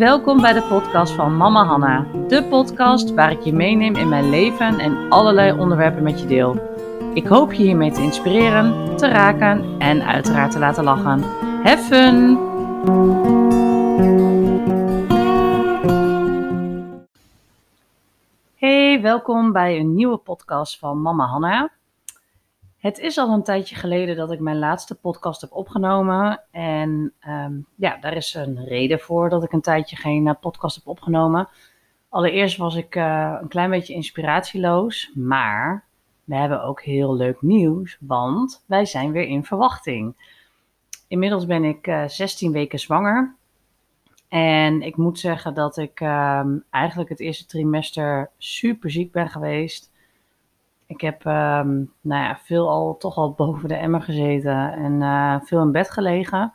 welkom bij de podcast van Mama Hanna. De podcast waar ik je meeneem in mijn leven en allerlei onderwerpen met je deel. Ik hoop je hiermee te inspireren, te raken en uiteraard te laten lachen. Fun! Hey, welkom bij een nieuwe podcast van Mama Hanna. Het is al een tijdje geleden dat ik mijn laatste podcast heb opgenomen. En ehm, ja, daar is een reden voor dat ik een tijdje geen uh, podcast heb opgenomen. Allereerst was ik uh, een klein beetje inspiratieloos. Maar we hebben ook heel leuk nieuws, want wij zijn weer in verwachting. Inmiddels ben ik uh, 16 weken zwanger. En ik moet zeggen dat ik ehm, eigenlijk het eerste trimester super ziek ben geweest. Ik heb um, nou ja, veel al, toch al boven de emmer gezeten en uh, veel in bed gelegen.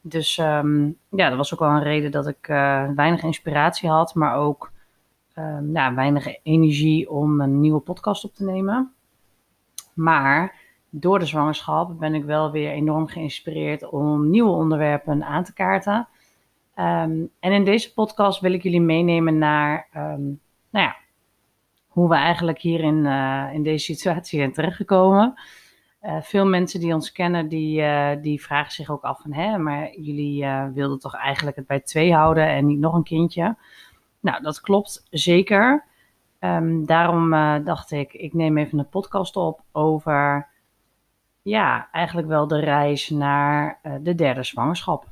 Dus um, ja, dat was ook wel een reden dat ik uh, weinig inspiratie had, maar ook nou, weinig energie om een nieuwe podcast op te nemen. Maar door de zwangerschap ben ik wel weer enorm geïnspireerd om nieuwe onderwerpen aan te kaarten. en in deze podcast wil ik jullie meenemen naar nou ja, hoe we eigenlijk hier in, uh, in deze situatie zijn terechtgekomen. Uh, veel mensen die ons kennen, die, uh, die vragen zich ook af van, hè, maar jullie wilden toch eigenlijk het bij twee houden en niet nog een kindje? Nou, dat klopt zeker. Um, daarom dacht ik, ik neem even een podcast op over, ja, eigenlijk wel de reis naar de derde zwangerschap.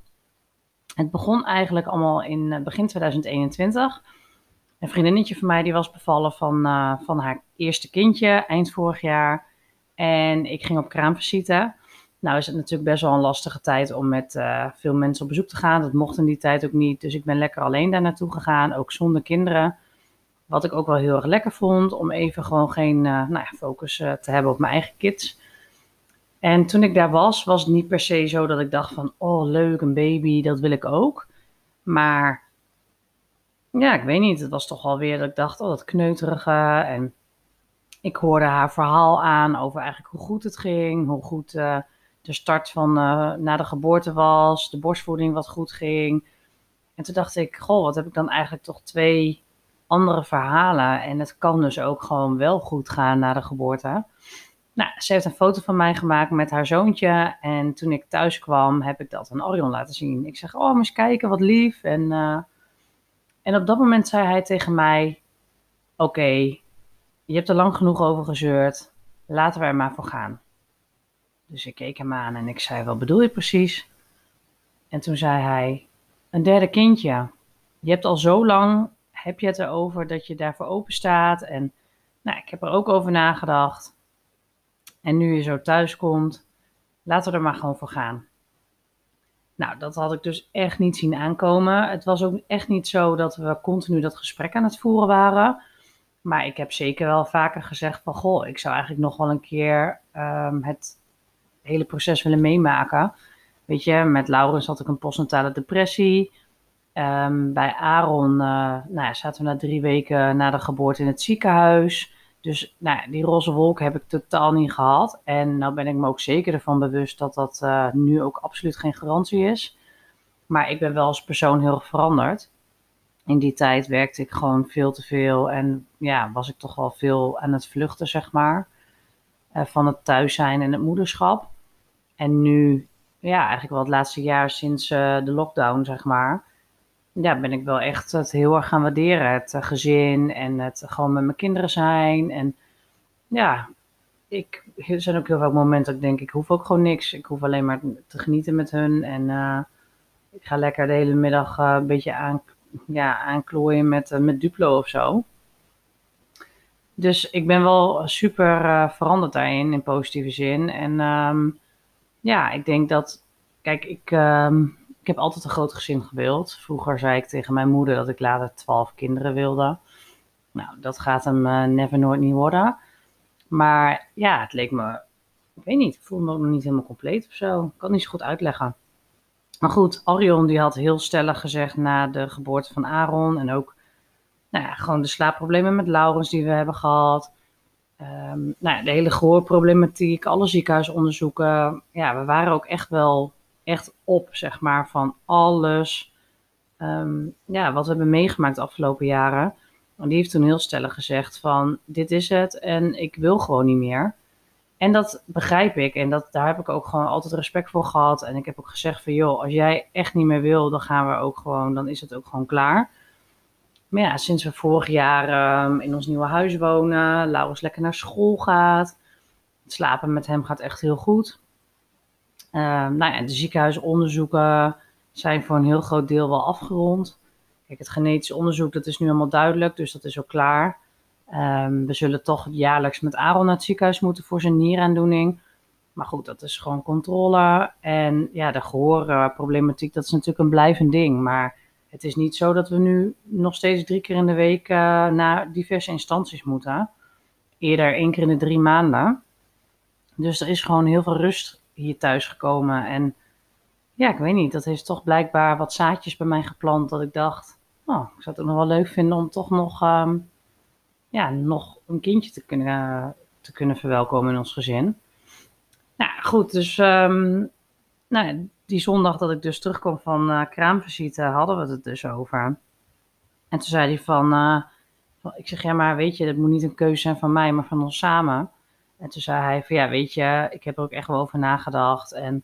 Het begon eigenlijk allemaal in begin 2021. Een vriendinnetje van mij die was bevallen van, uh, van haar eerste kindje eind vorig jaar. En ik ging op kraamvisite. Nou is het natuurlijk best wel een lastige tijd om met uh, veel mensen op bezoek te gaan. Dat mocht in die tijd ook niet. Dus ik ben lekker alleen daar naartoe gegaan, ook zonder kinderen. Wat ik ook wel heel erg lekker vond, om even gewoon geen uh, nou ja, focus te hebben op mijn eigen kids. En toen ik daar was, was het niet per se zo dat ik dacht van, oh leuk, een baby, dat wil ik ook. Maar ja, ik weet niet. Het was toch wel weer dat ik dacht, oh, dat kneuterige. En ik hoorde haar verhaal aan over eigenlijk hoe goed het ging. Hoe goed uh, de start van uh, na de geboorte was. De borstvoeding wat goed ging. En toen dacht ik, goh, wat heb ik dan eigenlijk toch twee andere verhalen. En het kan dus ook gewoon wel goed gaan na de geboorte. Nou, ze heeft een foto van mij gemaakt met haar zoontje. En toen ik thuis kwam, heb ik dat aan Orion laten zien. Ik zeg, oh, maar eens kijken, wat lief. En... Uh, en op dat moment zei hij tegen mij: Oké, je hebt er lang genoeg over gezeurd. Laten we er maar voor gaan. Dus ik keek hem aan en ik zei: Wat bedoel je precies? En toen zei hij: Een derde kindje. Je hebt al zo lang, heb je het erover dat je daarvoor open staat. En nou, ik heb er ook over nagedacht. En nu je zo thuis komt, laten we er maar gewoon voor gaan. Nou, dat had ik dus echt niet zien aankomen. Het was ook echt niet zo dat we continu dat gesprek aan het voeren waren. Maar ik heb zeker wel vaker gezegd van, goh, ik zou eigenlijk nog wel een keer um, het hele proces willen meemaken. Weet je, met Laurens had ik een postnatale depressie. Um, bij Aaron uh, nou ja, zaten we na drie weken na de geboorte in het ziekenhuis. Dus nou die roze wolk heb ik totaal niet gehad. En nou ben ik me ook zeker ervan bewust dat dat uh, nu ook absoluut geen garantie is. Maar ik ben wel als persoon heel veranderd. In die tijd werkte ik gewoon veel te veel en ja, was ik toch wel veel aan het vluchten, zeg maar. Uh, van het thuis zijn en het moederschap. En nu, ja, eigenlijk wel het laatste jaar sinds uh, de lockdown, zeg maar ja, ben ik wel echt het heel erg gaan waarderen. Het uh, gezin en het gewoon met mijn kinderen zijn. En ja, ik, er zijn ook heel veel momenten dat ik denk, ik hoef ook gewoon niks. Ik hoef alleen maar te genieten met hun. En uh, ik ga lekker de hele middag uh, een beetje aan, ja, aanklooien met, met Duplo of zo. Dus ik ben wel super veranderd daarin, in positieve zin. En um, ja, ik denk dat, kijk, ik... Um, ik heb altijd een groot gezin gewild. Vroeger zei ik tegen mijn moeder dat ik later twaalf kinderen wilde. Nou, dat gaat hem uh, never nooit niet worden. Maar ja, het leek me, ik weet niet, ik voelde me nog niet helemaal compleet of zo. Ik kan niet zo goed uitleggen. Maar goed, Arion die had heel stellig gezegd na de geboorte van Aaron en ook nou ja, gewoon de slaapproblemen met Laurens die we hebben gehad. Um, nou ja, de hele gehoorproblematiek, alle ziekenhuisonderzoeken. Ja, we waren ook echt wel echt op, zeg maar, van alles ehm, ja, wat we hebben meegemaakt de afgelopen jaren. En die heeft toen heel stellig gezegd van, dit is het en ik wil gewoon niet meer. En dat begrijp ik en dat, daar heb ik ook gewoon altijd respect voor gehad. En ik heb ook gezegd van, joh, als jij echt niet meer wil, dan gaan we ook gewoon, dan is het ook gewoon klaar. Maar ja, sinds we vorig jaar ehm, in ons nieuwe huis wonen, Laurens lekker naar school gaat, slapen met hem gaat echt heel goed. Ehm, nou ja, de ziekenhuisonderzoeken zijn voor een heel groot deel wel afgerond. Kijk, het genetisch onderzoek, dat is nu allemaal duidelijk, dus dat is ook klaar. Ehm, we zullen toch jaarlijks met Aaron naar het ziekenhuis moeten voor zijn nieraandoening. Maar goed, dat is gewoon controle. En ja, de gehoorproblematiek, dat is natuurlijk een blijvend ding. Maar het is niet zo dat we nu nog steeds drie keer in de week uh, naar diverse instanties moeten. Eerder één keer in de drie maanden. Dus er is gewoon heel veel rust hier thuis gekomen. En ja, ik weet niet, dat heeft toch blijkbaar wat zaadjes bij mij geplant. Dat ik dacht, oh, ik zou het nog wel leuk vinden om toch nog, um, ja, nog een kindje te kunnen, te kunnen verwelkomen in ons gezin. Nou goed, dus um, nou, die zondag dat ik dus terugkwam van uh, kraamvisite, hadden we het dus over. En toen zei hij van, uh, ik zeg, ja maar weet je, dat moet niet een keuze zijn van mij, maar van ons samen. En toen zei hij van, ja weet je, ik heb er ook echt wel over nagedacht. En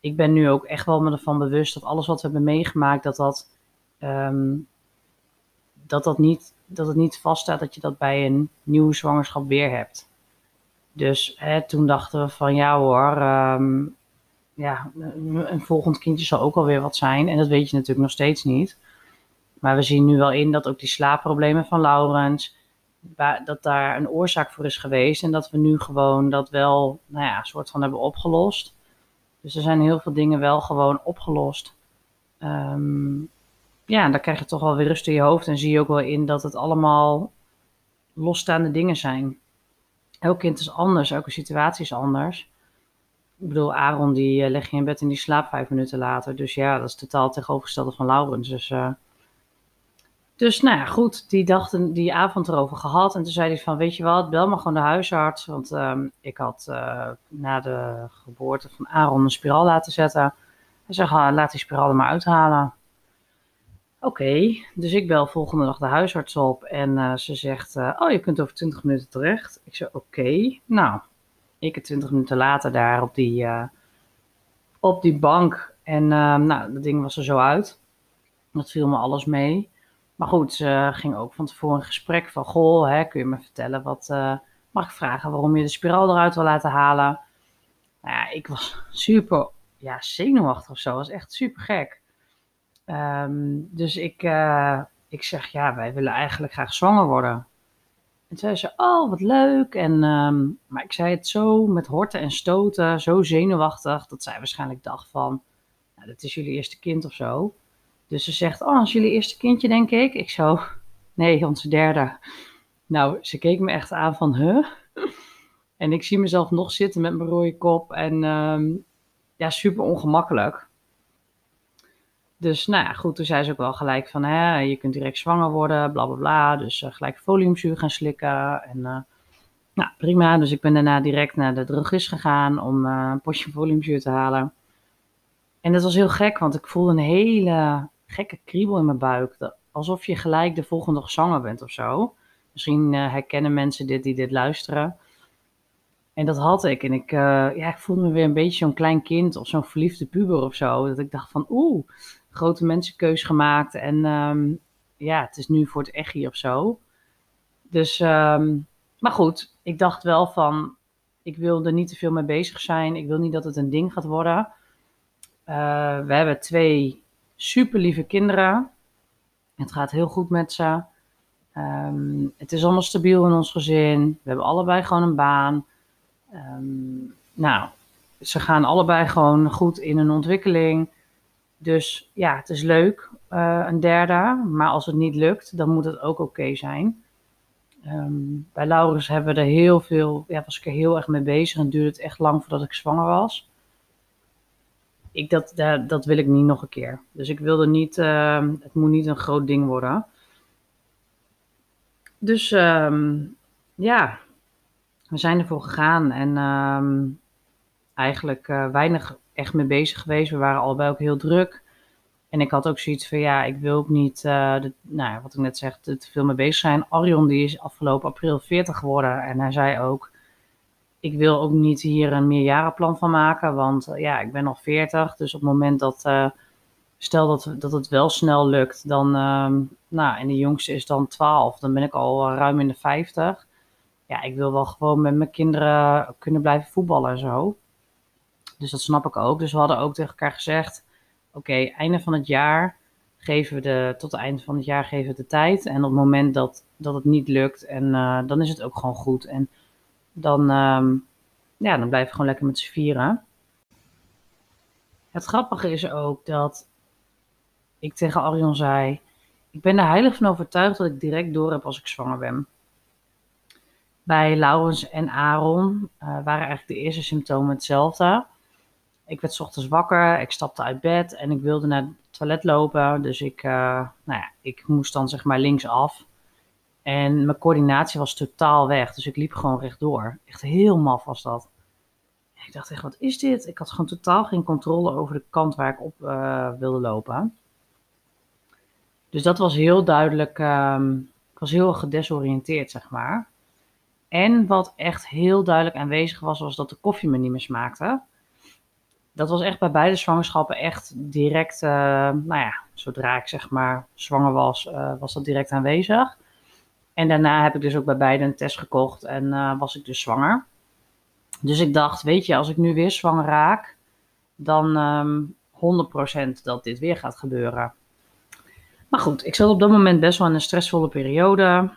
ik ben nu ook echt wel me ervan bewust dat alles wat we hebben meegemaakt, dat dat, um, dat, dat, niet, dat het niet vaststaat dat je dat bij een nieuwe zwangerschap weer hebt. Dus hè, toen dachten we van ja hoor, um, ja, een volgend kindje zal ook alweer wat zijn. En dat weet je natuurlijk nog steeds niet. Maar we zien nu wel in dat ook die slaapproblemen van Laurens, dat daar een oorzaak voor is geweest. En dat we nu gewoon dat wel, nou ja, soort van hebben opgelost. Dus er zijn heel veel dingen wel gewoon opgelost. Um, ja, dan krijg je toch wel weer rust in je hoofd. En zie je ook wel in dat het allemaal losstaande dingen zijn. Elk kind is anders, elke situatie is anders. Ik bedoel, Aaron die uh, leg je in bed en die slaapt vijf minuten later. Dus ja, dat is totaal tegenovergestelde van Laurens. Dus, uh, dus nou ja, goed, die, dag, die avond erover gehad. En toen zei hij van, weet je wat, bel maar gewoon de huisarts. Want um, ik had uh, na de geboorte van Aaron een spiraal laten zetten. Hij zei, ah, laat die spiraal er maar uithalen. Oké, dus ik bel volgende dag de huisarts op. En ze zegt, oh, je kunt over 20 minuten terecht. Ik zei, oké, nou ik het twintig minuten later daar op die, op die bank. En uh, nou, dat ding was er zo uit. Dat viel me alles mee. Maar goed, ze ging ook van tevoren een gesprek van... Goh, hè, kun je me vertellen wat... Uh, mag ik vragen waarom je de spiraal eruit wil laten halen? Nou ja, ik was super ja, zenuwachtig of zo. was echt super gek. Um, dus ik, ik zeg, ja, wij willen eigenlijk graag zwanger worden. En zei ze, oh, wat leuk. En, um, maar ik zei het zo met horten en stoten, zo zenuwachtig, dat zij waarschijnlijk dacht van, nou, dat is jullie eerste kind of zo. Dus ze zegt, oh, is jullie eerste kindje, denk ik. Ik zo, nee, onze derde. Nou, ze keek me echt aan van, huh? En ik zie mezelf nog zitten met mijn rode kop en um, ja, super ongemakkelijk. Dus nou ja, goed, toen zei ze ook wel gelijk van, hè, je kunt direct zwanger worden, bla bla bla. Dus uh, gelijk foliumzuur gaan slikken. En uh, nou, prima. Dus ik ben daarna direct naar de drogist gegaan om uh, een potje foliumzuur te halen. En dat was heel gek, want ik voelde een hele gekke kriebel in mijn buik. Alsof je gelijk de volgende dag zwanger bent of zo. Misschien herkennen mensen dit die dit luisteren. En dat had ik. En ik, ja, ik voelde me weer een beetje zo'n klein kind of zo'n verliefde puber of zo. Dat ik dacht van, oeh, grote mensenkeus gemaakt. En um, ja, het is nu voor het echi of zo. Dus, um, maar goed, ik dacht wel van, ik wil er niet te veel mee bezig zijn. Ik wil niet dat het een ding gaat worden. Uh, we hebben twee super lieve kinderen. Het gaat heel goed met ze. Um, het is allemaal stabiel in ons gezin. We hebben allebei gewoon een baan. Um, nou, ze gaan allebei gewoon goed in hun ontwikkeling. Dus ja, het is leuk, uh, een derde. Maar als het niet lukt, dan moet het ook oké zijn. Um, bij Laurens hebben we er heel veel, ja, was ik er heel erg mee bezig en duurde het echt lang voordat ik zwanger was. Ik, dat, dat, wil ik niet nog een keer. Dus ik wilde niet, uh, het moet niet een groot ding worden. Dus um, ja, we zijn ervoor gegaan en um, eigenlijk uh, weinig echt mee bezig geweest. We waren allebei ook heel druk. En ik had ook zoiets van, ja, ik wil ook niet, de, nou, wat ik net zeg, te veel mee bezig zijn. Arion die is afgelopen april 40 geworden en hij zei ook, ik wil ook niet hier een meerjarenplan van maken, want uh, ja, ik ben nog 40. Dus op het moment dat, uh, stel dat, dat het wel snel lukt, dan, uh, nou, en de jongste is dan 12, dan ben ik al ruim in de 50. Ja, ik wil wel gewoon met mijn kinderen kunnen blijven voetballen en zo. Dus dat snap ik ook. Dus we hadden ook tegen elkaar gezegd, oké, einde van het jaar geven we de, tot het einde van het jaar geven we de tijd. En op het moment dat, dat het niet lukt, en dan is het ook gewoon goed. En dan, um, ja, dan blijven we gewoon lekker met z'n vieren. Het grappige is ook dat ik tegen Arion zei, ik ben er heilig van overtuigd dat ik direct door heb als ik zwanger ben. Bij Laurens en Aaron uh, waren eigenlijk de eerste symptomen hetzelfde. Ik werd ochtends wakker, ik stapte uit bed en ik wilde naar het toilet lopen. Dus ik, uh, nou ja, ik moest dan zeg maar linksaf. En mijn coördinatie was totaal weg. Dus ik liep gewoon rechtdoor. Echt heel maf was dat. Ik dacht echt, wat is dit? Ik had gewoon totaal geen controle over de kant waar ik op uh, wilde lopen. Dus dat was heel duidelijk. Um, ik was heel gedesoriënteerd, zeg maar. En wat echt heel duidelijk aanwezig was, was dat de koffie me niet meer smaakte dat was echt bij beide zwangerschappen echt direct, uh, nou ja, zodra ik zeg maar zwanger was, uh, was dat direct aanwezig. En daarna heb ik dus ook bij beide een test gekocht en uh, was ik dus zwanger. Dus ik dacht, weet je, als ik nu weer zwanger raak, dan um, ehm, 100% dat dit weer gaat gebeuren. Maar goed, ik zat op dat moment best wel in een stressvolle periode.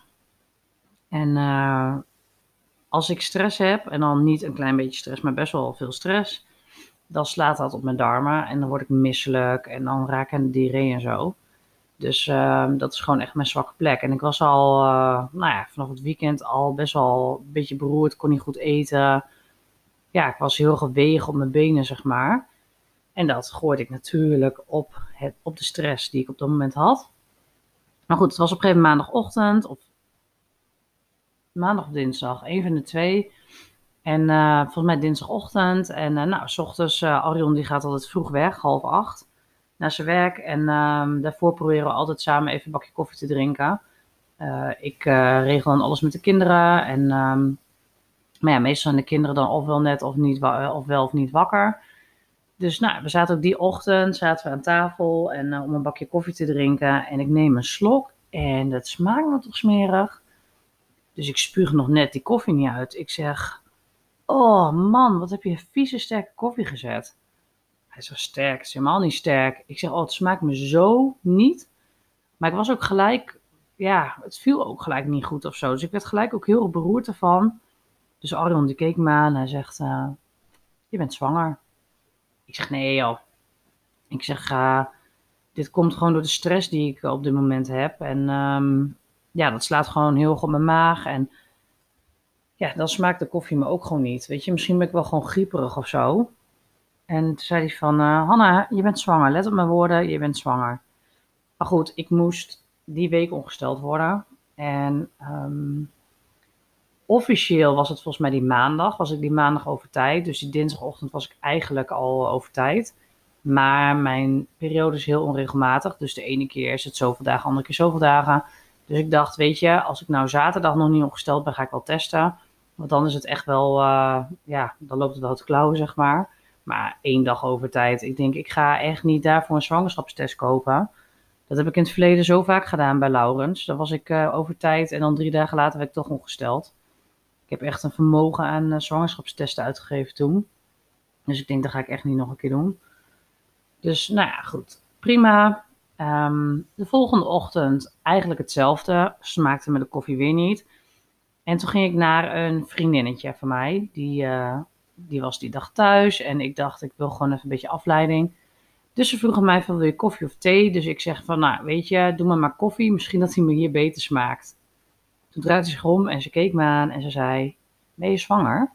En als ik stress heb, en dan niet een klein beetje stress, maar best wel veel stress, dan slaat dat op mijn darmen en dan word ik misselijk en dan raak ik aan de diarree en zo. Dus uh, dat is gewoon echt mijn zwakke plek. En ik was al, uh, nou ja, vanaf het weekend al best wel een beetje beroerd, kon niet goed eten. Ja, ik was heel gewegen op mijn benen, zeg maar. En dat gooide ik natuurlijk op, het, op de stress die ik op dat moment had. Maar goed, het was op een gegeven moment maandagochtend, of maandag of dinsdag, een van de twee. En uh, volgens mij dinsdagochtend. En uh, nou, s ochtends, Arion die gaat altijd vroeg weg, half acht, naar zijn werk. En um, daarvoor proberen we altijd samen even een bakje koffie te drinken. ik regel dan alles met de kinderen. En, um, maar ja, meestal zijn de kinderen dan ofwel net of, niet, of wel of niet wakker. Dus nou, we zaten ook die ochtend zaten we aan tafel en, om een bakje koffie te drinken. En ik neem een slok en dat smaakt me toch smerig. Dus ik spuug nog net die koffie niet uit. Ik zeg, Oh man, wat heb je vieze sterke koffie gezet. Hij is sterk, het is helemaal niet sterk. Ik zeg, oh, het smaakt me zo niet. Maar ik was ook gelijk, ja, het viel ook gelijk niet goed of zo. Dus ik werd gelijk ook heel beroerd ervan. Dus Arion die keek me aan hij zegt, uh, je bent zwanger. Ik zeg, nee joh. Ik zeg, uh, dit komt gewoon door de stress die ik op dit moment heb. En um, ja, dat slaat gewoon heel goed op mijn maag. En ja, dan smaakt de koffie me ook gewoon niet. Weet je, misschien ben ik wel gewoon grieperig of zo. En toen zei hij van, uh, Hanna, je bent zwanger. Let op mijn woorden, je bent zwanger. Maar goed, ik moest die week ongesteld worden. En um, officieel was het volgens mij die maandag. Was ik die maandag over tijd. Dus die dinsdagochtend was ik eigenlijk al over tijd. Maar mijn periode is heel onregelmatig. Dus de ene keer is het zoveel dagen, de andere keer zoveel dagen. Dus ik dacht, weet je, als ik nou zaterdag nog niet ongesteld ben, ga ik wel testen. Want dan is het echt wel, uh, ja, dan loopt het wel te klauwen, zeg maar. Maar één dag over tijd. Ik denk, ik ga echt niet daarvoor een zwangerschapstest kopen. Dat heb ik in het verleden zo vaak gedaan bij Laurens. Dan was ik uh, over tijd en dan drie dagen later werd ik toch ongesteld. Ik heb echt een vermogen aan uh, zwangerschapstesten uitgegeven toen. Dus ik denk, dat ga ik echt niet nog een keer doen. Dus nou ja, goed. Prima. Um, de volgende ochtend eigenlijk hetzelfde. Smaakte me de koffie weer niet. En toen ging ik naar een vriendinnetje van mij. Die, uh, die was die dag thuis. En ik dacht, ik wil gewoon even een beetje afleiding. Dus ze vroegen mij van, wil je koffie of thee? Dus ik zeg van, nou, weet je, doe maar maar koffie. Misschien dat hij me hier beter smaakt. Toen draaide ze zich om en ze keek me aan en ze zei, ben je zwanger?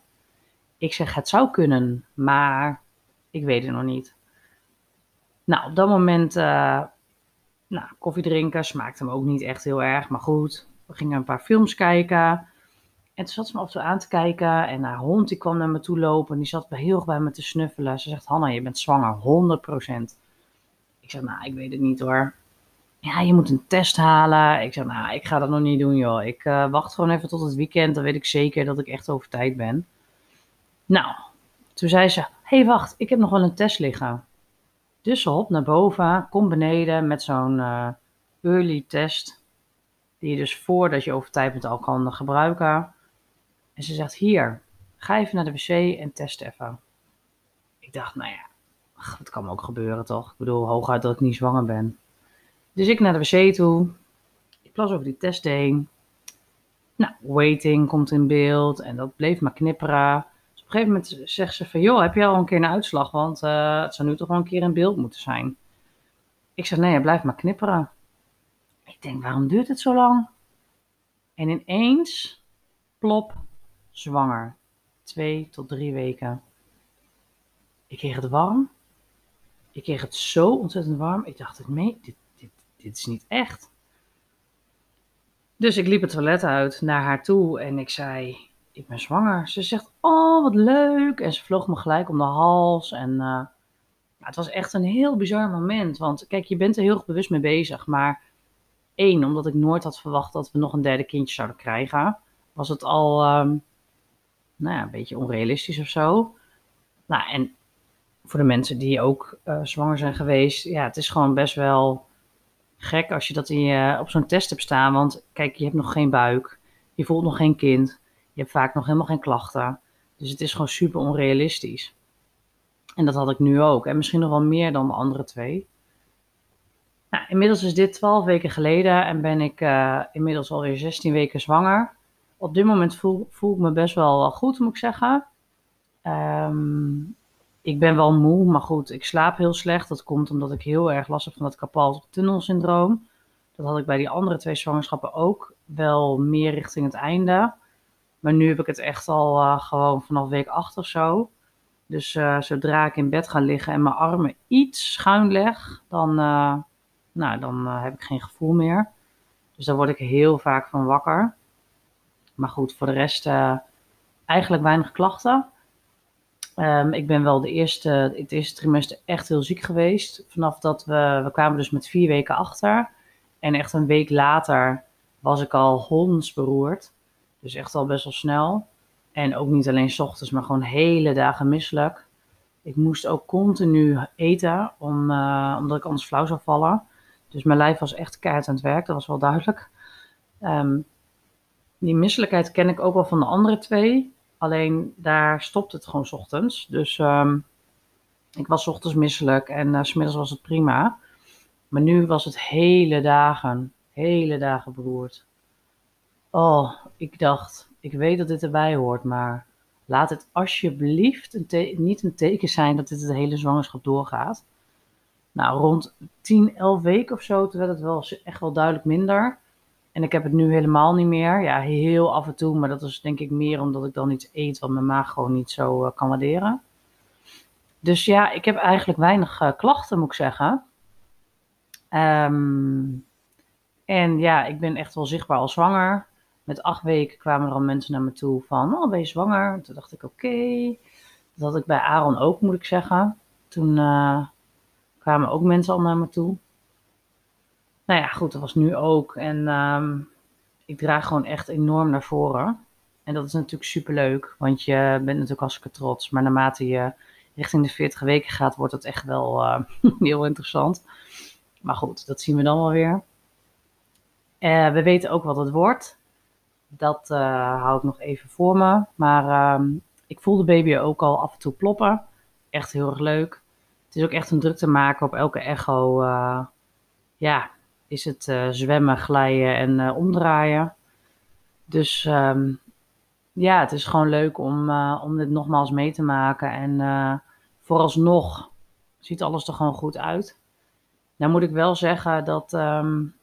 Ik zeg, het zou kunnen, maar ik weet het nog niet. Nou, op dat moment, uh, nou, koffie drinken smaakte me ook niet echt heel erg. Maar goed, we gingen een paar films kijken. En toen zat ze me af en toe aan te kijken. En haar hond die kwam naar me toe lopen. En die zat heel erg bij me te snuffelen. Ze zegt, Hanna, je bent zwanger, 100%. Ik zeg, nou, ik weet het niet hoor. Ja, je moet een test halen. Ik zeg, nou, ik ga dat nog niet doen, joh. Ik uh, wacht gewoon even tot het weekend. Dan weet ik zeker dat ik echt over tijd ben. Nou, toen zei ze, hey, wacht, ik heb nog wel een test liggen. Dus op naar boven, kom beneden met zo'n uh, early test. Die je dus voordat je over tijd bent al kan gebruiken. En ze zegt, hier, ga even naar de wc en test even. Ik dacht, nou ja, het kan me ook gebeuren toch? Ik bedoel, hooguit dat ik niet zwanger ben. Dus ik naar de wc toe. Ik plas over die test heen. Nou, waiting komt in beeld en dat bleef maar knipperen. Dus op een gegeven moment zegt ze van, joh, heb je al een keer een uitslag? Want uh, het zou nu toch wel een keer in beeld moeten zijn. Ik zeg, nee, blijf maar knipperen. Ik denk, waarom duurt het zo lang? En ineens, plop, zwanger. Twee tot drie weken. Ik kreeg het warm. Ik kreeg het zo ontzettend warm. Ik dacht, dit, dit, dit, dit is niet echt. Dus ik liep het toilet uit naar haar toe en ik zei, ik ben zwanger. Ze zegt, oh wat leuk. En ze vloog me gelijk om de hals. En uh, het was echt een heel bizar moment. Want kijk, je bent er heel bewust mee bezig. Maar één, omdat ik nooit had verwacht dat we nog een derde kindje zouden krijgen, was het al um, nou ja, een beetje onrealistisch of zo. Nou, en voor de mensen die ook uh, zwanger zijn geweest, ja, het is gewoon best wel gek als je dat in je, op zo'n test hebt staan. Want kijk, je hebt nog geen buik, je voelt nog geen kind, je hebt vaak nog helemaal geen klachten. Dus het is gewoon super onrealistisch. En dat had ik nu ook. En misschien nog wel meer dan de andere twee. Nou, inmiddels is dit 12 weken geleden en ben ik uh, inmiddels alweer 16 weken zwanger. Op dit moment voel, voel ik me best wel goed, moet ik zeggen. Um, ik ben wel moe, maar goed, ik slaap heel slecht. Dat komt omdat ik heel erg last heb van dat carpal-tunnelsyndroom. Dat had ik bij die andere twee zwangerschappen ook wel meer richting het einde. Maar nu heb ik het echt al uh, gewoon vanaf week 8 of zo. Dus uh, zodra ik in bed ga liggen en mijn armen iets schuin leg, dan, uh, nou, dan heb ik geen gevoel meer. Dus daar word ik heel vaak van wakker. Maar goed, voor de rest eigenlijk weinig klachten. Um, ik ben wel de eerste, het eerste trimester echt heel ziek geweest. Vanaf dat we, we kwamen dus met vier weken achter. En echt een week later was ik al hondsberoerd. Dus echt al best wel snel. En ook niet alleen s ochtends, maar gewoon hele dagen misselijk. Ik moest ook continu eten, om, uh, omdat ik anders flauw zou vallen. Dus mijn lijf was echt keihard aan het werk, dat was wel duidelijk. Um, die misselijkheid ken ik ook wel van de andere twee. Alleen daar stopt het gewoon s ochtends. Dus um, ik was s ochtends misselijk en uh, smiddags was het prima. Maar nu was het hele dagen, hele dagen beroerd. Oh, ik dacht, ik weet dat dit erbij hoort, maar laat het alsjeblieft een niet een teken zijn dat dit het hele zwangerschap doorgaat. Nou, rond 10, 11 weken of zo, werd het wel echt wel duidelijk minder. En ik heb het nu helemaal niet meer. Ja, heel af en toe, maar dat is denk ik meer omdat ik dan iets eet wat mijn maag gewoon niet zo uh, kan waarderen. Dus ja, ik heb eigenlijk weinig uh, klachten, moet ik zeggen. Um, en ja, ik ben echt wel zichtbaar al zwanger. Met acht weken kwamen er al mensen naar me toe van, oh, ben je zwanger? Toen dacht ik, oké. Dat had ik bij Aaron ook, moet ik zeggen. Toen uh, kwamen ook mensen al naar me toe nou ja, goed, dat was nu ook. En um, ik draag gewoon echt enorm naar voren. En dat is natuurlijk super leuk, want je bent natuurlijk hartstikke trots. Maar naarmate je richting de 40 weken gaat, wordt het echt wel uh, heel interessant. Maar goed, dat zien we dan wel weer. Uh, we weten ook wat het wordt. Dat uh, hou ik nog even voor me. Maar um, ik voel de baby ook al af en toe ploppen. Echt heel erg leuk. Het is ook echt een druk te maken op elke echo. ja, is het uh, zwemmen, glijden en uh, omdraaien. Dus um, ja, het is gewoon leuk om, uh, om dit nogmaals mee te maken. En vooralsnog ziet alles er gewoon goed uit. Nou moet ik wel zeggen dat um,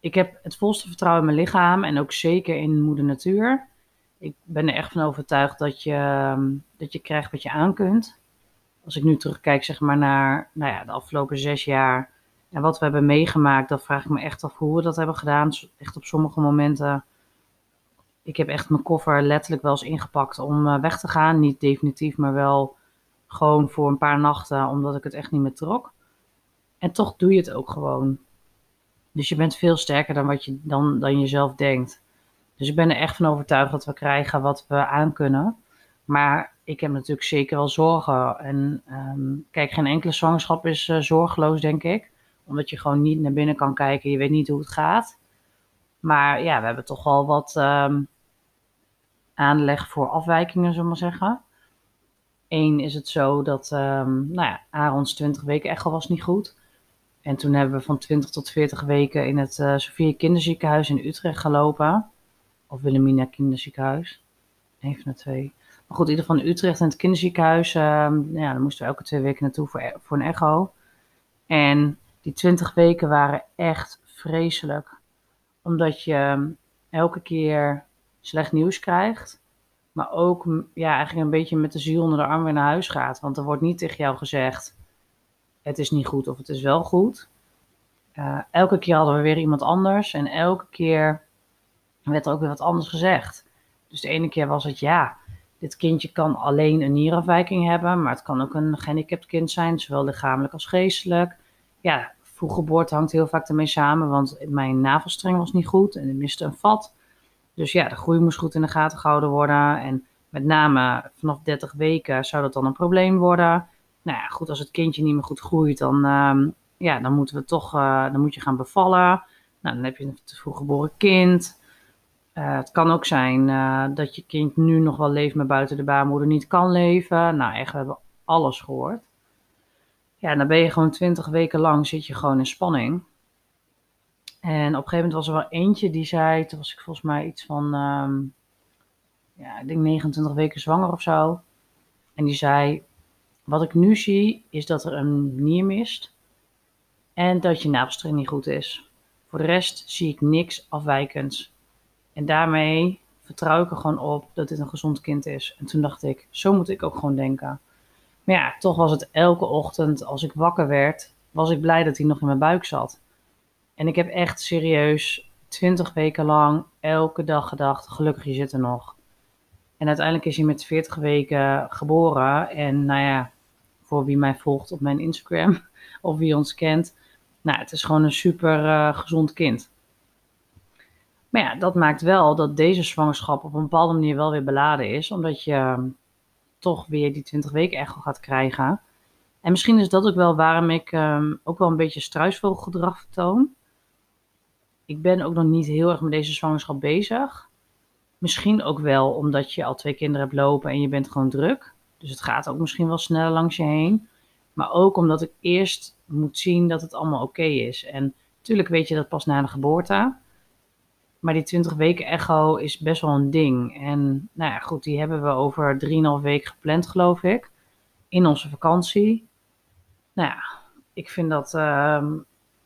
ik heb het volste vertrouwen in mijn lichaam en ook zeker in moeder natuur. Ik ben er echt van overtuigd dat je, um, dat je krijgt wat je aan kunt. Als ik nu terugkijk zeg maar naar nou ja, de afgelopen zes jaar en wat we hebben meegemaakt, dan vraag ik me echt af hoe we dat hebben gedaan. Echt op sommige momenten. Ik heb echt mijn koffer letterlijk wel eens ingepakt om uh, weg te gaan. Niet definitief, maar wel gewoon voor een paar nachten, omdat ik het echt niet meer trok. En toch doe je het ook gewoon. Dus je bent veel sterker dan, wat je, dan, dan je zelf denkt. Dus ik ben er echt van overtuigd dat we krijgen wat we aan kunnen. Maar ik heb natuurlijk zeker wel zorgen. En ehm, kijk, geen enkele zwangerschap is uh, zorgeloos, denk ik. Omdat je gewoon niet naar binnen kan kijken. Je weet niet hoe het gaat. Maar ja, we hebben toch wel wat um, aanleg voor afwijkingen, zullen we maar zeggen. Eén is het zo dat, um, nou ja, Arons 20 weken echo was niet goed. En toen hebben we van 20 tot 40 weken in het uh, Sofie Kinderziekenhuis in Utrecht gelopen. Of Wilhelmina Kinderziekenhuis. Een van de twee. Maar goed, in ieder geval in Utrecht in het kinderziekenhuis. Uh, ja, dan moesten we elke twee weken naartoe voor, e-, voor een echo. En die 20 weken waren echt vreselijk. Omdat je ehm, elke keer slecht nieuws krijgt. Maar ook ja, eigenlijk een beetje met de ziel onder de arm weer naar huis gaat. Want er wordt niet tegen jou gezegd: het is niet goed of het is wel goed. Uh, elke keer hadden we weer iemand anders. En elke keer werd er ook weer wat anders gezegd. Dus de ene keer was het ja, dit kindje kan alleen een nierafwijking hebben, maar het kan ook een gehandicapt kind zijn, zowel lichamelijk als geestelijk. Ja, vroeggeboorte hangt heel vaak ermee samen, want mijn navelstreng was niet goed en er miste een vat. Dus ja, de groei moest goed in de gaten gehouden worden. En met name vanaf 30 weken zou dat dan een probleem worden. Nou ja, goed, als het kindje niet meer goed groeit, dan, uh, ja, dan moeten we toch, uh, dan moet je gaan bevallen. Nou, dan heb je een te vroeg geboren kind. Uh, het kan ook zijn uh, dat je kind nu nog wel leeft, maar buiten de baarmoeder niet kan leven. Nou, echt, we hebben alles gehoord. Ja, dan ben je gewoon twintig weken lang zit je gewoon in spanning. En op een gegeven moment was er wel eentje die zei, toen was ik volgens mij iets van, um, ja, ik denk 29 weken zwanger of zo. En die zei, wat ik nu zie is dat er een nier mist en dat je navelstreng niet goed is. Voor de rest zie ik niks afwijkends. En daarmee vertrouw ik er gewoon op dat dit een gezond kind is. En toen dacht ik, zo moet ik ook gewoon denken. Maar ja, toch was het elke ochtend als ik wakker werd, was ik blij dat hij nog in mijn buik zat. En ik heb echt serieus twintig weken lang elke dag gedacht, gelukkig je zit er nog. En uiteindelijk is hij met 40 weken geboren. En nou ja, voor wie mij volgt op mijn Instagram of wie ons kent, nou, het is gewoon een super uh, gezond kind. Maar ja, dat maakt wel dat deze zwangerschap op een bepaalde manier wel weer beladen is, omdat je toch weer die 20 weken echo gaat krijgen. En misschien is dat ook wel waarom ik um, ook wel een beetje struisvogelgedrag vertoon. Ik ben ook nog niet heel erg met deze zwangerschap bezig. Misschien ook wel omdat je al twee kinderen hebt lopen en je bent gewoon druk. Dus het gaat ook misschien wel sneller langs je heen. Maar ook omdat ik eerst moet zien dat het allemaal oké is. En natuurlijk weet je dat pas na de geboorte. Maar die 20 weken echo is best wel een ding. En nou ja, goed, die hebben we over 3,5 weken gepland, geloof ik. In onze vakantie. Nou ja, ik vind dat, uh,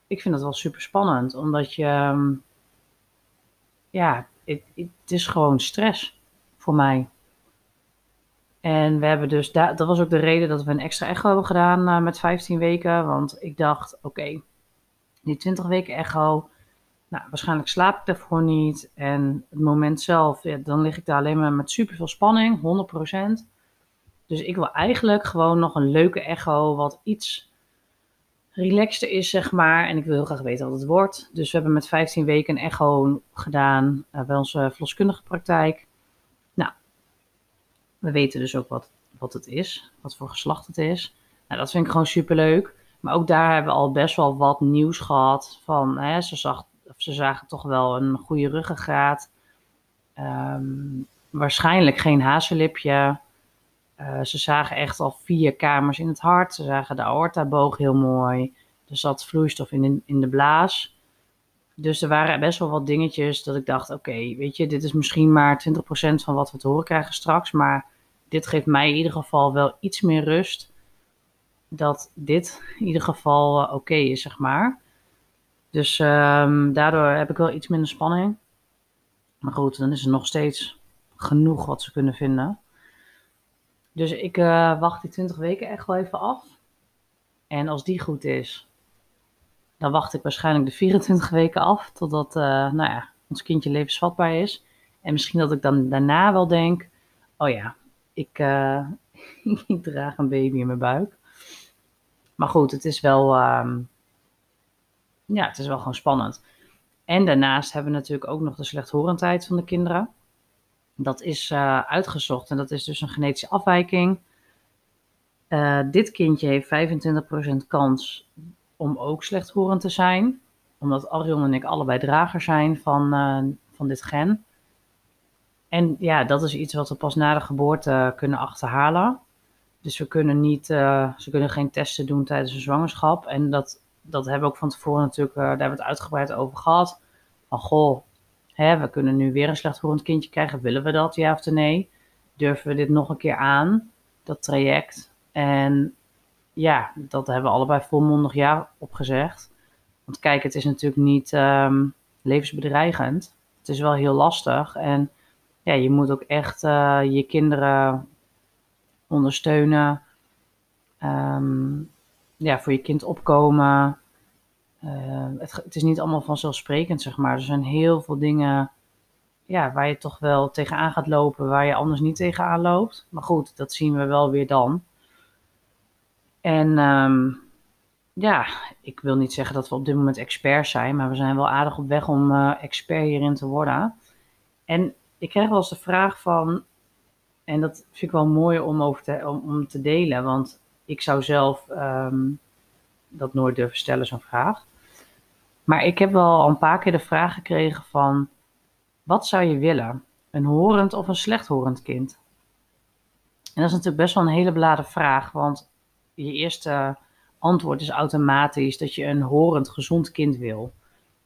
ik vind dat wel super spannend. Omdat je, um, ja, het, is gewoon stress voor mij. En we hebben dus, dat was ook de reden dat we een extra echo hebben gedaan uh, met 15 weken. Want ik dacht, oké, die 20 weken echo, nou, waarschijnlijk slaap ik daarvoor niet. En het moment zelf, ja, dan lig ik daar alleen maar met super veel spanning, 100%. Dus ik wil eigenlijk gewoon nog een leuke echo, wat iets relaxter is, zeg maar. En ik wil heel graag weten wat het wordt. Dus we hebben met 15 weken een echo gedaan uh, bij onze verloskundige praktijk. Nou, we weten dus ook wat, wat het is, wat voor geslacht het is. Nou, dat vind ik gewoon super leuk. Maar ook daar hebben we al best wel wat nieuws gehad. Van, hè, ze, zag, ze zagen toch wel een goede ruggengraat. Um, waarschijnlijk geen hazellipje. Uh, ze zagen echt al vier kamers in het hart. Ze zagen de aortaboog heel mooi. Er zat vloeistof in de, in de blaas. Dus er waren best wel wat dingetjes dat ik dacht: oké, weet je, dit is misschien maar 20% van wat we te horen krijgen straks. Maar dit geeft mij in ieder geval wel iets meer rust. Dat dit in ieder geval uh, oké is, zeg maar. Dus um, daardoor heb ik wel iets minder spanning. Maar goed, dan is er nog steeds genoeg wat ze kunnen vinden. Dus ik uh, wacht die 20 weken echt wel even af. En als die goed is, dan wacht ik waarschijnlijk de 24 weken af. Totdat uh, nou ja, ons kindje levensvatbaar is. En misschien dat ik dan daarna wel denk: oh ja, ik, ik draag een baby in mijn buik. Maar goed, het is wel. Um, ja, het is wel gewoon spannend. En daarnaast hebben we natuurlijk ook nog de slechthorendheid van de kinderen. Dat is uh, uitgezocht en dat is dus een genetische afwijking. Uh, dit kindje heeft 25% kans om ook slechthorend te zijn. Omdat Arion en ik allebei dragers zijn van, uh, van dit gen. En ja, dat is iets wat we pas na de geboorte kunnen achterhalen. Dus we kunnen niet, ze kunnen geen testen doen tijdens een zwangerschap. En dat, dat hebben we ook van tevoren natuurlijk, daar hebben we het uitgebreid over gehad. Van goh, hè, we kunnen nu weer een slechthorend kindje krijgen. Willen we dat, ja of nee? Durven we dit nog een keer aan, dat traject? En ja, dat hebben we allebei volmondig ja opgezegd. Want kijk, het is natuurlijk niet um, levensbedreigend. Het is wel heel lastig. En ja, je moet ook echt uh, je kinderen ondersteunen. Um, ja, voor je kind opkomen. Uh, het, het, is niet allemaal vanzelfsprekend, zeg maar. Er zijn heel veel dingen ja, waar je toch wel tegenaan gaat lopen, waar je anders niet tegenaan loopt. Maar goed, dat zien we wel weer dan. En um, ja, ik wil niet zeggen dat we op dit moment experts zijn, maar we zijn wel aardig op weg om uh, expert hierin te worden. En ik krijg wel eens de vraag van, en dat vind ik wel mooi om, over te, om, om te delen, want ik zou zelf um, dat nooit durven stellen, zo'n vraag. Maar ik heb wel al een paar keer de vraag gekregen van, wat zou je willen? Een horend of een slechthorend kind? En dat is natuurlijk best wel een hele beladen vraag, want je eerste antwoord is automatisch dat je een horend, gezond kind wil.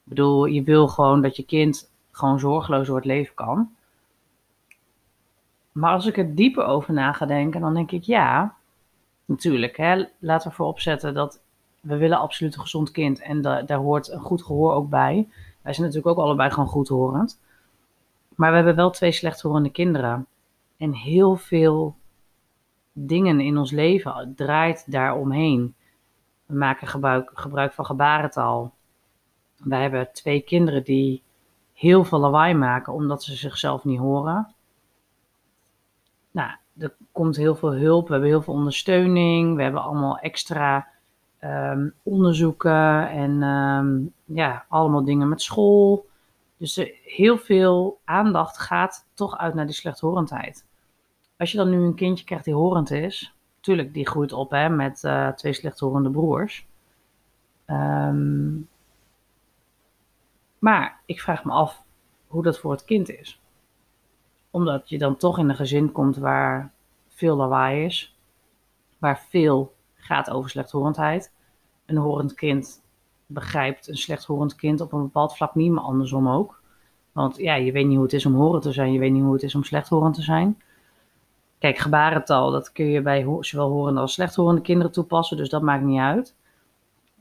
Ik bedoel, je wil gewoon dat je kind gewoon zorgeloos door het leven kan. Maar als ik er dieper over na ga denken, dan denk ik ja, natuurlijk. Hè, laten we voorop zetten dat we willen absoluut een gezond kind. En da daar hoort een goed gehoor ook bij. Wij zijn natuurlijk ook allebei gewoon goed horend. Maar we hebben wel twee slechthorende kinderen. En heel veel dingen in ons leven draait daaromheen. We maken gebruik, gebruik van gebarentaal. Wij hebben twee kinderen die heel veel lawaai maken omdat ze zichzelf niet horen. Nou, er komt heel veel hulp, we hebben heel veel ondersteuning, we hebben allemaal extra um, onderzoeken en um, ja, allemaal dingen met school. Dus heel veel aandacht gaat toch uit naar die slechthorendheid. Als je dan nu een kindje krijgt die horend is, tuurlijk, die groeit op hè, met uh, twee slechthorende broers. Um, maar ik vraag me af hoe dat voor het kind is. Omdat je dan toch in een gezin komt waar veel lawaai is, waar veel gaat over slechthorendheid. Een horend kind begrijpt een slechthorend kind op een bepaald vlak niet, maar andersom ook. Want ja, je weet niet hoe het is om horen te zijn, je weet niet hoe het is om slechthorend te zijn. Kijk, gebarentaal, dat kun je bij zowel horende als slechthorende kinderen toepassen, dus dat maakt niet uit.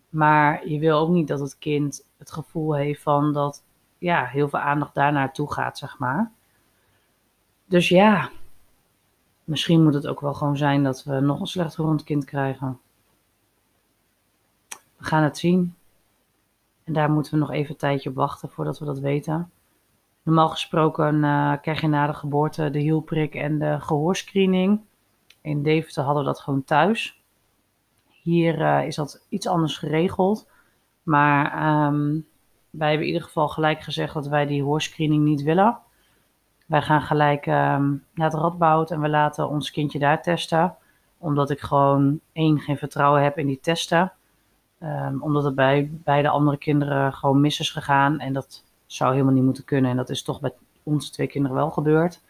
Maar je wil ook niet dat het kind het gevoel heeft van dat ja, heel veel aandacht daar naartoe gaat, zeg maar. Dus ja, misschien moet het ook wel gewoon zijn dat we nog een slechthorend kind krijgen. We gaan het zien. En daar moeten we nog even een tijdje op wachten voordat we dat weten. Normaal gesproken uh, krijg je na de geboorte de hielprik en de gehoorscreening. In Deventer hadden we dat gewoon thuis. Hier uh, is dat iets anders geregeld. Maar um, wij hebben in ieder geval gelijk gezegd dat wij die hoorscreening niet willen. Wij gaan gelijk um, naar het Radboud en we laten ons kindje daar testen. Omdat ik gewoon één, geen vertrouwen heb in die testen. Um, omdat het bij beide andere kinderen gewoon mis is gegaan. En dat zou helemaal niet moeten kunnen. En dat is toch bij onze twee kinderen wel gebeurd.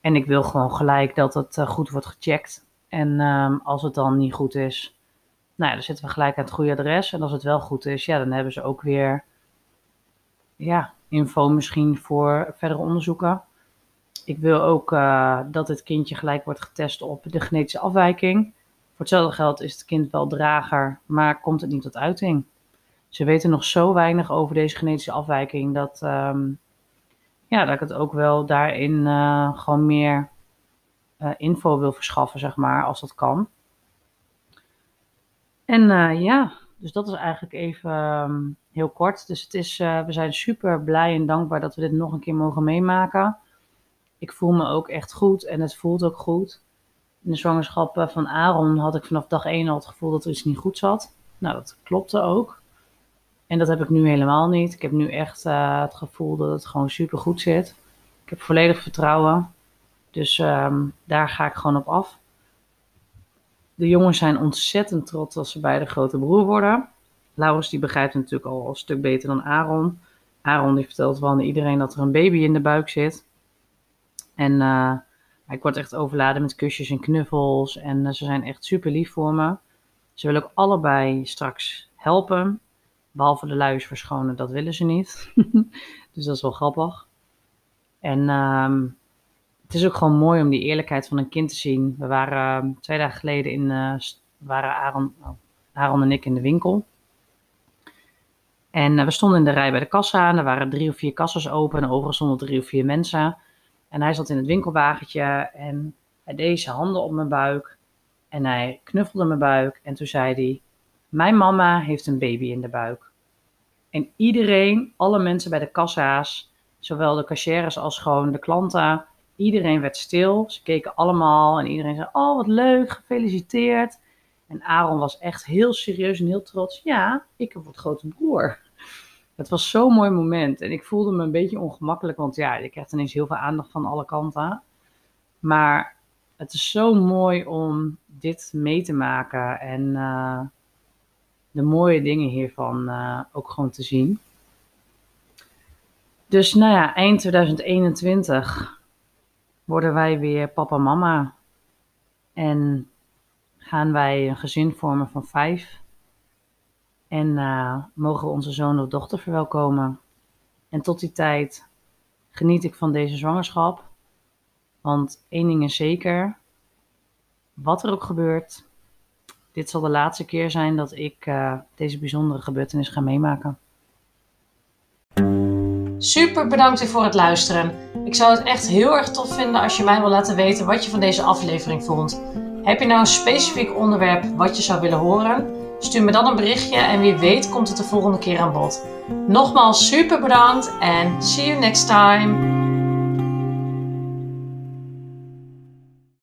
En ik wil gewoon gelijk dat het uh, goed wordt gecheckt. En um, als het dan niet goed is, nou ja, dan zitten we gelijk aan het goede adres. En als het wel goed is, ja, dan hebben ze ook weer ja, info misschien voor verdere onderzoeken. Ik wil ook uh, dat het kindje gelijk wordt getest op de genetische afwijking. Voor hetzelfde geld is het kind wel drager, maar komt het niet tot uiting. Ze weten nog zo weinig over deze genetische afwijking dat, um, ja, dat ik het ook wel daarin uh, gewoon meer uh, info wil verschaffen, zeg maar, als dat kan. En ja, dus dat is eigenlijk even um, heel kort. Dus het is, we zijn super blij en dankbaar dat we dit nog een keer mogen meemaken. Ik voel me ook echt goed en het voelt ook goed. In de zwangerschap van Aaron had ik vanaf dag 1 al het gevoel dat er iets niet goed zat. Nou, dat klopte ook. En dat heb ik nu helemaal niet. Ik heb nu echt uh, het gevoel dat het gewoon super goed zit. Ik heb volledig vertrouwen. Dus um, daar ga ik gewoon op af. De jongens zijn ontzettend trots als ze bij de grote broer worden. Laurens die begrijpt het natuurlijk al een stuk beter dan Aaron. Aaron die vertelt wel aan iedereen dat er een baby in de buik zit. En uh, ik word echt overladen met kusjes en knuffels. En uh, ze zijn echt super lief voor me. Ze willen ook allebei straks helpen. Behalve de luiers verschonen, dat willen ze niet. dus dat is wel grappig. En uh, het is ook gewoon mooi om die eerlijkheid van een kind te zien. We waren ehm, twee dagen geleden in, waren Aaron, oh, Aaron en ik in de winkel. En uh, we stonden in de rij bij de kassa en er waren drie of vier kassas open en overigens stonden drie of vier mensen. En hij zat in het winkelwagentje en hij deed zijn handen op mijn buik en hij knuffelde mijn buik en toen zei hij, mijn mama heeft een baby in de buik. En iedereen, alle mensen bij de kassa's, zowel de cashiers als gewoon de klanten, iedereen werd stil. Ze keken allemaal en iedereen zei, oh wat leuk, gefeliciteerd. En Aaron was echt heel serieus en heel trots. Ja, ik heb wat grote broer. Het was zo'n mooi moment. En ik voelde me een beetje ongemakkelijk, want ja, ik kreeg ineens heel veel aandacht van alle kanten. Maar het is zo mooi om dit mee te maken en uh, de mooie dingen hiervan uh, ook gewoon te zien. Dus nou ja, eind 2021 worden wij weer papa mama. En gaan wij een gezin vormen van vijf. En uh, mogen we onze zoon of dochter verwelkomen. En tot die tijd geniet ik van deze zwangerschap. Want één ding is zeker, wat er ook gebeurt, dit zal de laatste keer zijn dat ik uh, deze bijzondere gebeurtenis ga meemaken. Super bedankt voor het luisteren. Ik zou het echt heel erg tof vinden als je mij wil laten weten wat je van deze aflevering vond. Heb je nou een specifiek onderwerp wat je zou willen horen? Stuur me dan een berichtje en wie weet komt het de volgende keer aan bod. Nogmaals super bedankt en see you next time.